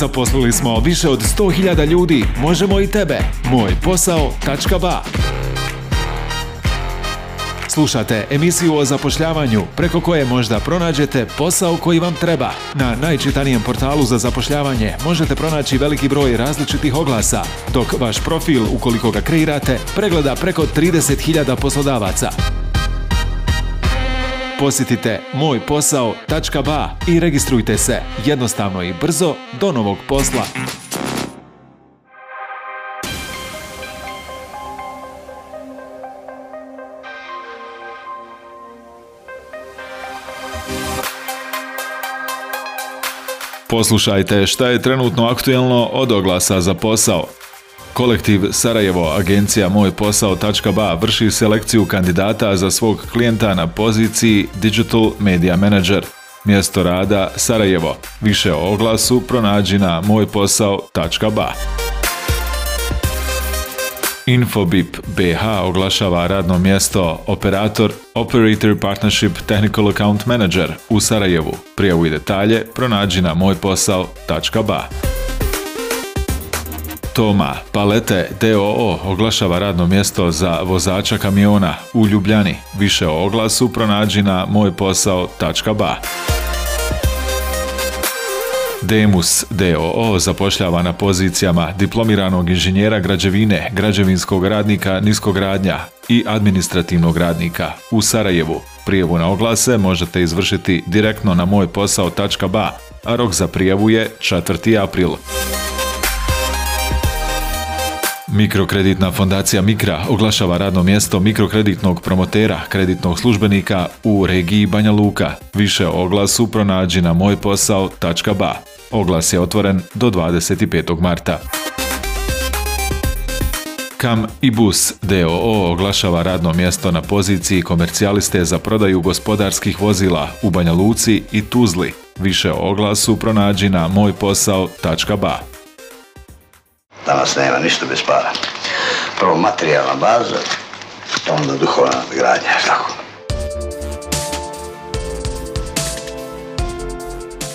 Zaposlili smo više od 100.000 ljudi. Možemo i tebe. Moj posao.ba Slušate emisiju o zapošljavanju preko koje možda pronađete posao koji vam treba. Na najčitanijem portalu za zapošljavanje možete pronaći veliki broj različitih oglasa, dok vaš profil, ukoliko ga kreirate, pregleda preko 30.000 poslodavaca. Posjetite mojposao.ba i registrujte se jednostavno i brzo do novog posla. Poslušajte šta je trenutno aktuelno od oglasa za posao. Kolektiv Sarajevo, agencija Moj posao.ba vrši selekciju kandidata za svog klijenta na poziciji Digital Media Manager. Mjesto rada Sarajevo. Više o oglasu pronađi na mojposao.ba. Infobip BH oglašava radno mjesto operator Operator Partnership Technical Account Manager u Sarajevu. Prijavu i detalje pronađi na mojposao.ba. Toma Palete DOO oglašava radno mjesto za vozača kamiona u Ljubljani. Više o oglasu pronađi na mojposao.ba. Demus DOO zapošljava na pozicijama diplomiranog inženjera građevine, građevinskog radnika niskogradnja i administrativnog radnika u Sarajevu. Prijevu na oglase možete izvršiti direktno na mojposao.ba, a rok za prijavu je 4. april. Mikrokreditna fondacija Mikra oglašava radno mjesto mikrokreditnog promotera kreditnog službenika u regiji Banja Luka. Više o oglasu pronađi na mojposao.ba. Oglas je otvoren do 25. marta. Kam i Bus DOO oglašava radno mjesto na poziciji komercijaliste za prodaju gospodarskih vozila u Banja Luci i Tuzli. Više o oglasu pronađi na mojposao.ba. Danas nema ništa bez para. Prvo materijalna baza, pa onda duhovna gradnja, tako.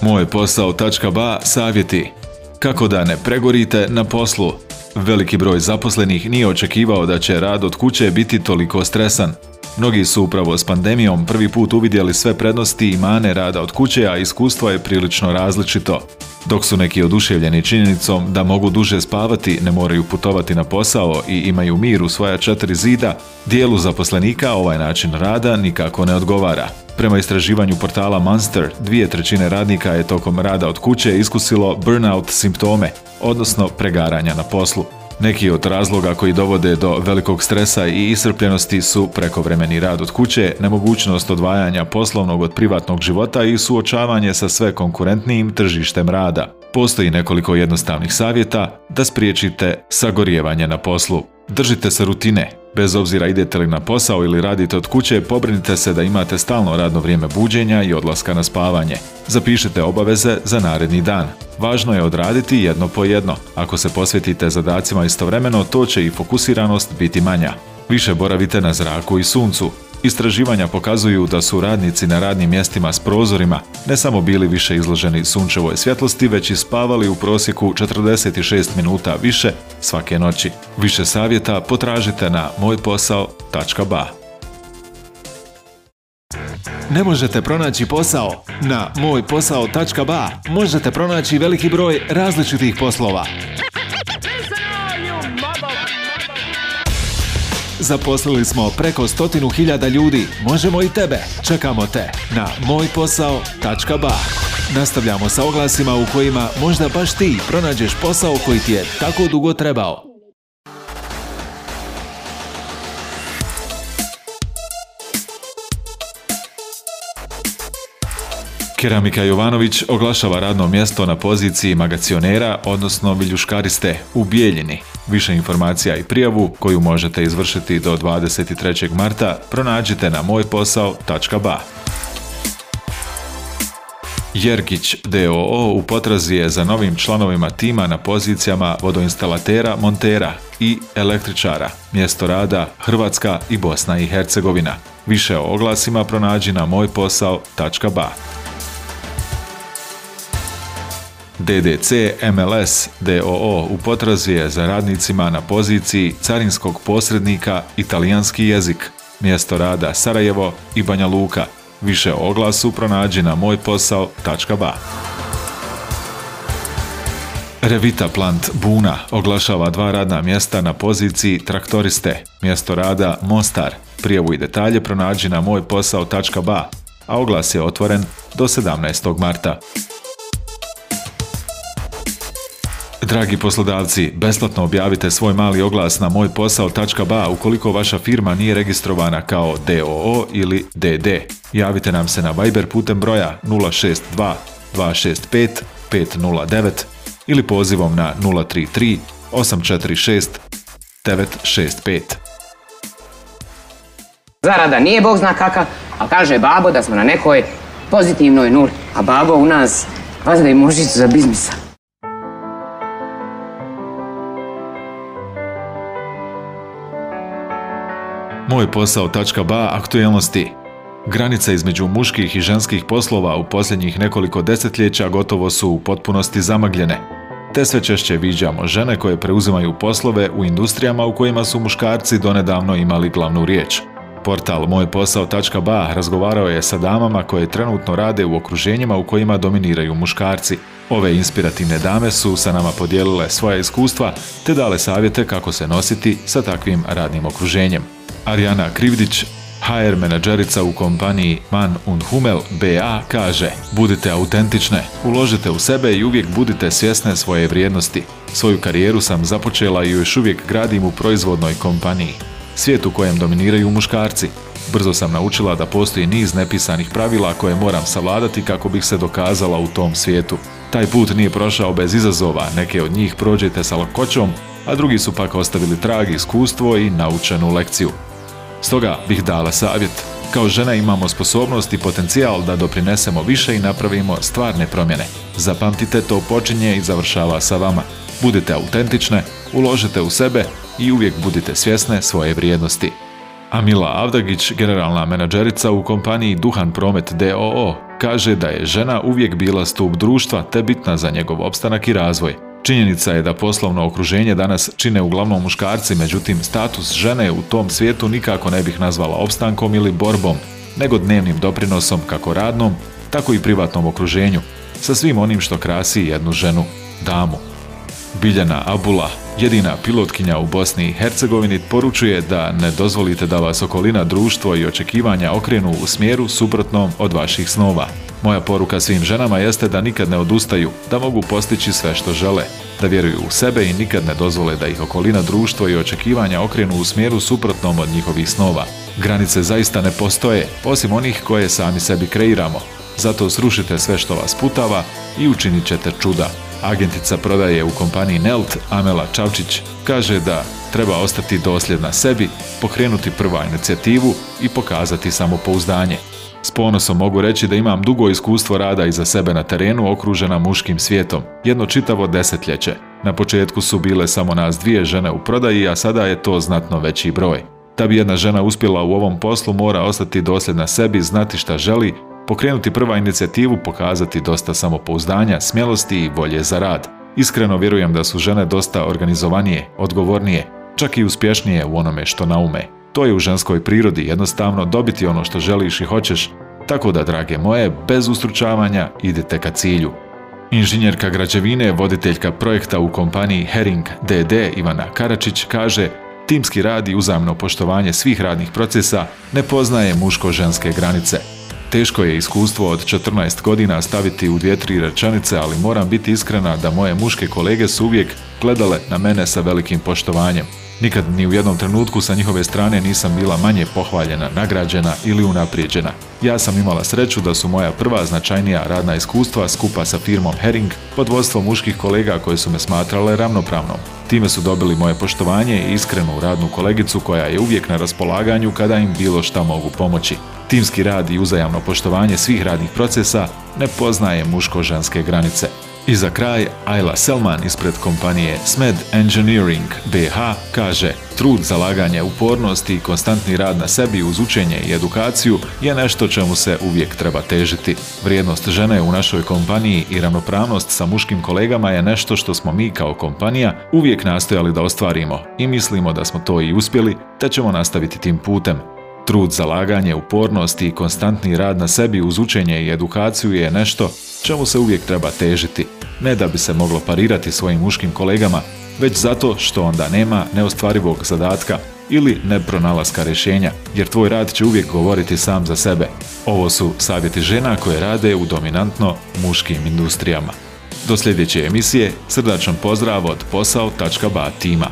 Moj posao ba savjeti. Kako da ne pregorite na poslu? Veliki broj zaposlenih nije očekivao da će rad od kuće biti toliko stresan. Mnogi su upravo s pandemijom prvi put uvidjeli sve prednosti i mane rada od kuće, a iskustvo je prilično različito dok su neki oduševljeni činjenicom da mogu duže spavati, ne moraju putovati na posao i imaju mir u svoja četiri zida, dijelu zaposlenika ovaj način rada nikako ne odgovara. Prema istraživanju portala Monster, dvije trećine radnika je tokom rada od kuće iskusilo burnout simptome, odnosno pregaranja na poslu. Neki od razloga koji dovode do velikog stresa i iscrpljenosti su prekovremeni rad od kuće, nemogućnost odvajanja poslovnog od privatnog života i suočavanje sa sve konkurentnijim tržištem rada. Postoji nekoliko jednostavnih savjeta da spriječite sagorijevanje na poslu. Držite se rutine. Bez obzira idete li na posao ili radite od kuće, pobrinite se da imate stalno radno vrijeme buđenja i odlaska na spavanje. Zapišite obaveze za naredni dan. Važno je odraditi jedno po jedno. Ako se posvetite zadacima istovremeno, to će i fokusiranost biti manja. Više boravite na zraku i suncu. Istraživanja pokazuju da su radnici na radnim mjestima s prozorima ne samo bili više izloženi sunčevoj svjetlosti, već i spavali u prosjeku 46 minuta više svake noći. Više savjeta potražite na mojposao.ba. Ne možete pronaći posao na mojposao.ba. Možete pronaći veliki broj različitih poslova Zaposlili smo preko stotinu hiljada ljudi. Možemo i tebe. Čekamo te na mojposao.ba Nastavljamo sa oglasima u kojima možda baš ti pronađeš posao koji ti je tako dugo trebao. Keramika Jovanović oglašava radno mjesto na poziciji magacionera, odnosno viljuškariste u Bijeljini. Više informacija i prijavu koju možete izvršiti do 23. marta pronađite na mojposao.ba. Jerkić DOO u potrazi je za novim članovima tima na pozicijama vodoinstalatera, montera i električara. Mjesto rada Hrvatska i Bosna i Hercegovina. Više o oglasima pronađi na mojposao.ba. DDC MLS DOO u potrazi je za radnicima na poziciji carinskog posrednika italijanski jezik, mjesto rada Sarajevo i Banja Luka. Više o oglasu pronađi na mojposao.ba. Revita Plant Buna oglašava dva radna mjesta na poziciji traktoriste, mjesto rada Mostar. Prijevu i detalje pronađi na mojposao.ba, a oglas je otvoren do 17. marta. Dragi poslodavci, besplatno objavite svoj mali oglas na mojposao.ba ukoliko vaša firma nije registrovana kao DOO ili DD. Javite nam se na Viber putem broja 062 265 509 ili pozivom na 033 846 965. Zarada nije bog zna kaka, a kaže babo da smo na nekoj pozitivnoj nuli, a babo u nas vazda i mužicu za biznisa. Moj posao.ba aktualnosti. Granica između muških i ženskih poslova u posljednjih nekoliko desetljeća gotovo su u potpunosti zamagljene. Te sve češće viđamo žene koje preuzimaju poslove u industrijama u kojima su muškarci donedavno imali glavnu riječ. Portal mojposao.ba razgovarao je sa damama koje trenutno rade u okruženjima u kojima dominiraju muškarci. Ove inspirativne dame su sa nama podijelile svoja iskustva te dale savjete kako se nositi sa takvim radnim okruženjem. Arijana Krivdić, HR menadžerica u kompaniji Man Hummel BA kaže Budite autentične, uložite u sebe i uvijek budite svjesne svoje vrijednosti. Svoju karijeru sam započela i još uvijek gradim u proizvodnoj kompaniji. Svijet u kojem dominiraju muškarci. Brzo sam naučila da postoji niz nepisanih pravila koje moram savladati kako bih se dokazala u tom svijetu. Taj put nije prošao bez izazova, neke od njih prođete sa lakoćom, a drugi su pak ostavili trag, iskustvo i naučenu lekciju. Stoga bih dala savjet. Kao žena imamo sposobnost i potencijal da doprinesemo više i napravimo stvarne promjene. Zapamtite to počinje i završava sa vama. Budite autentične, uložite u sebe i uvijek budite svjesne svoje vrijednosti. Amila Avdagić, generalna menadžerica u kompaniji Duhan Promet DOO, kaže da je žena uvijek bila stup društva te bitna za njegov opstanak i razvoj. Činjenica je da poslovno okruženje danas čine uglavnom muškarci, međutim status žene u tom svijetu nikako ne bih nazvala opstankom ili borbom, nego dnevnim doprinosom kako radnom, tako i privatnom okruženju, sa svim onim što krasi jednu ženu, damu. Biljana Abula, jedina pilotkinja u Bosni i Hercegovini, poručuje da ne dozvolite da vas okolina, društvo i očekivanja okrenu u smjeru suprotnom od vaših snova. Moja poruka svim ženama jeste da nikad ne odustaju, da mogu postići sve što žele, da vjeruju u sebe i nikad ne dozvole da ih okolina društvo i očekivanja okrenu u smjeru suprotnom od njihovih snova. Granice zaista ne postoje, osim onih koje sami sebi kreiramo. Zato srušite sve što vas putava i učinit ćete čuda. Agentica prodaje u kompaniji Nelt, Amela Čavčić, kaže da treba ostati dosljedna sebi, pokrenuti prva inicijativu i pokazati samopouzdanje. S ponosom mogu reći da imam dugo iskustvo rada iza sebe na terenu okružena muškim svijetom, jedno čitavo desetljeće. Na početku su bile samo nas dvije žene u prodaji, a sada je to znatno veći broj. Da bi jedna žena uspjela u ovom poslu mora ostati dosljedna sebi, znati šta želi, pokrenuti prva inicijativu, pokazati dosta samopouzdanja, smjelosti i volje za rad. Iskreno vjerujem da su žene dosta organizovanije, odgovornije, čak i uspješnije u onome što naume. To je u ženskoj prirodi jednostavno dobiti ono što želiš i hoćeš, tako da, drage moje, bez ustručavanja idete ka cilju. Inženjerka građevine, voditeljka projekta u kompaniji Hering DD Ivana Karačić kaže Timski rad i uzamno poštovanje svih radnih procesa ne poznaje muško-ženske granice. Teško je iskustvo od 14 godina staviti u dvije tri rečenice, ali moram biti iskrena da moje muške kolege su uvijek gledale na mene sa velikim poštovanjem. Nikad ni u jednom trenutku sa njihove strane nisam bila manje pohvaljena, nagrađena ili unaprijeđena. Ja sam imala sreću da su moja prva značajnija radna iskustva skupa sa firmom Herring pod vodstvom muških kolega koje su me smatrale ravnopravnom. Time su dobili moje poštovanje i iskrenu radnu kolegicu koja je uvijek na raspolaganju kada im bilo šta mogu pomoći. Timski rad i uzajamno poštovanje svih radnih procesa ne poznaje muško-ženske granice. I za kraj, Ayla Selman ispred kompanije Smed Engineering BH kaže Trud, zalaganje, upornost i konstantni rad na sebi uz učenje i edukaciju je nešto čemu se uvijek treba težiti. Vrijednost žene u našoj kompaniji i ravnopravnost sa muškim kolegama je nešto što smo mi kao kompanija uvijek nastojali da ostvarimo i mislimo da smo to i uspjeli, te ćemo nastaviti tim putem. Trud, zalaganje, upornost i konstantni rad na sebi uz učenje i edukaciju je nešto čemu se uvijek treba težiti, ne da bi se moglo parirati svojim muškim kolegama, već zato što onda nema neostvarivog zadatka ili nepronalaska rješenja, jer tvoj rad će uvijek govoriti sam za sebe. Ovo su savjeti žena koje rade u dominantno muškim industrijama. Do sljedeće emisije, srdačan pozdrav od posao.ba tima.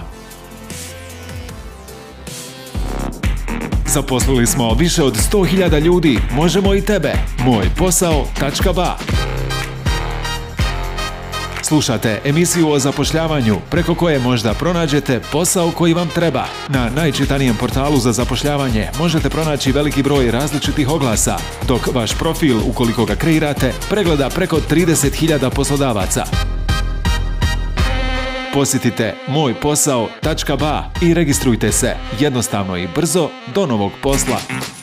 Zaposlili smo više od 100.000 ljudi, možemo i tebe. Moj posao.ba Slušate emisiju o zapošljavanju preko koje možda pronađete posao koji vam treba. Na najčitanijem portalu za zapošljavanje možete pronaći veliki broj različitih oglasa, dok vaš profil, ukoliko ga kreirate, pregleda preko 30.000 poslodavaca. Posjetite mojposao.ba i registrujte se jednostavno i brzo do novog posla.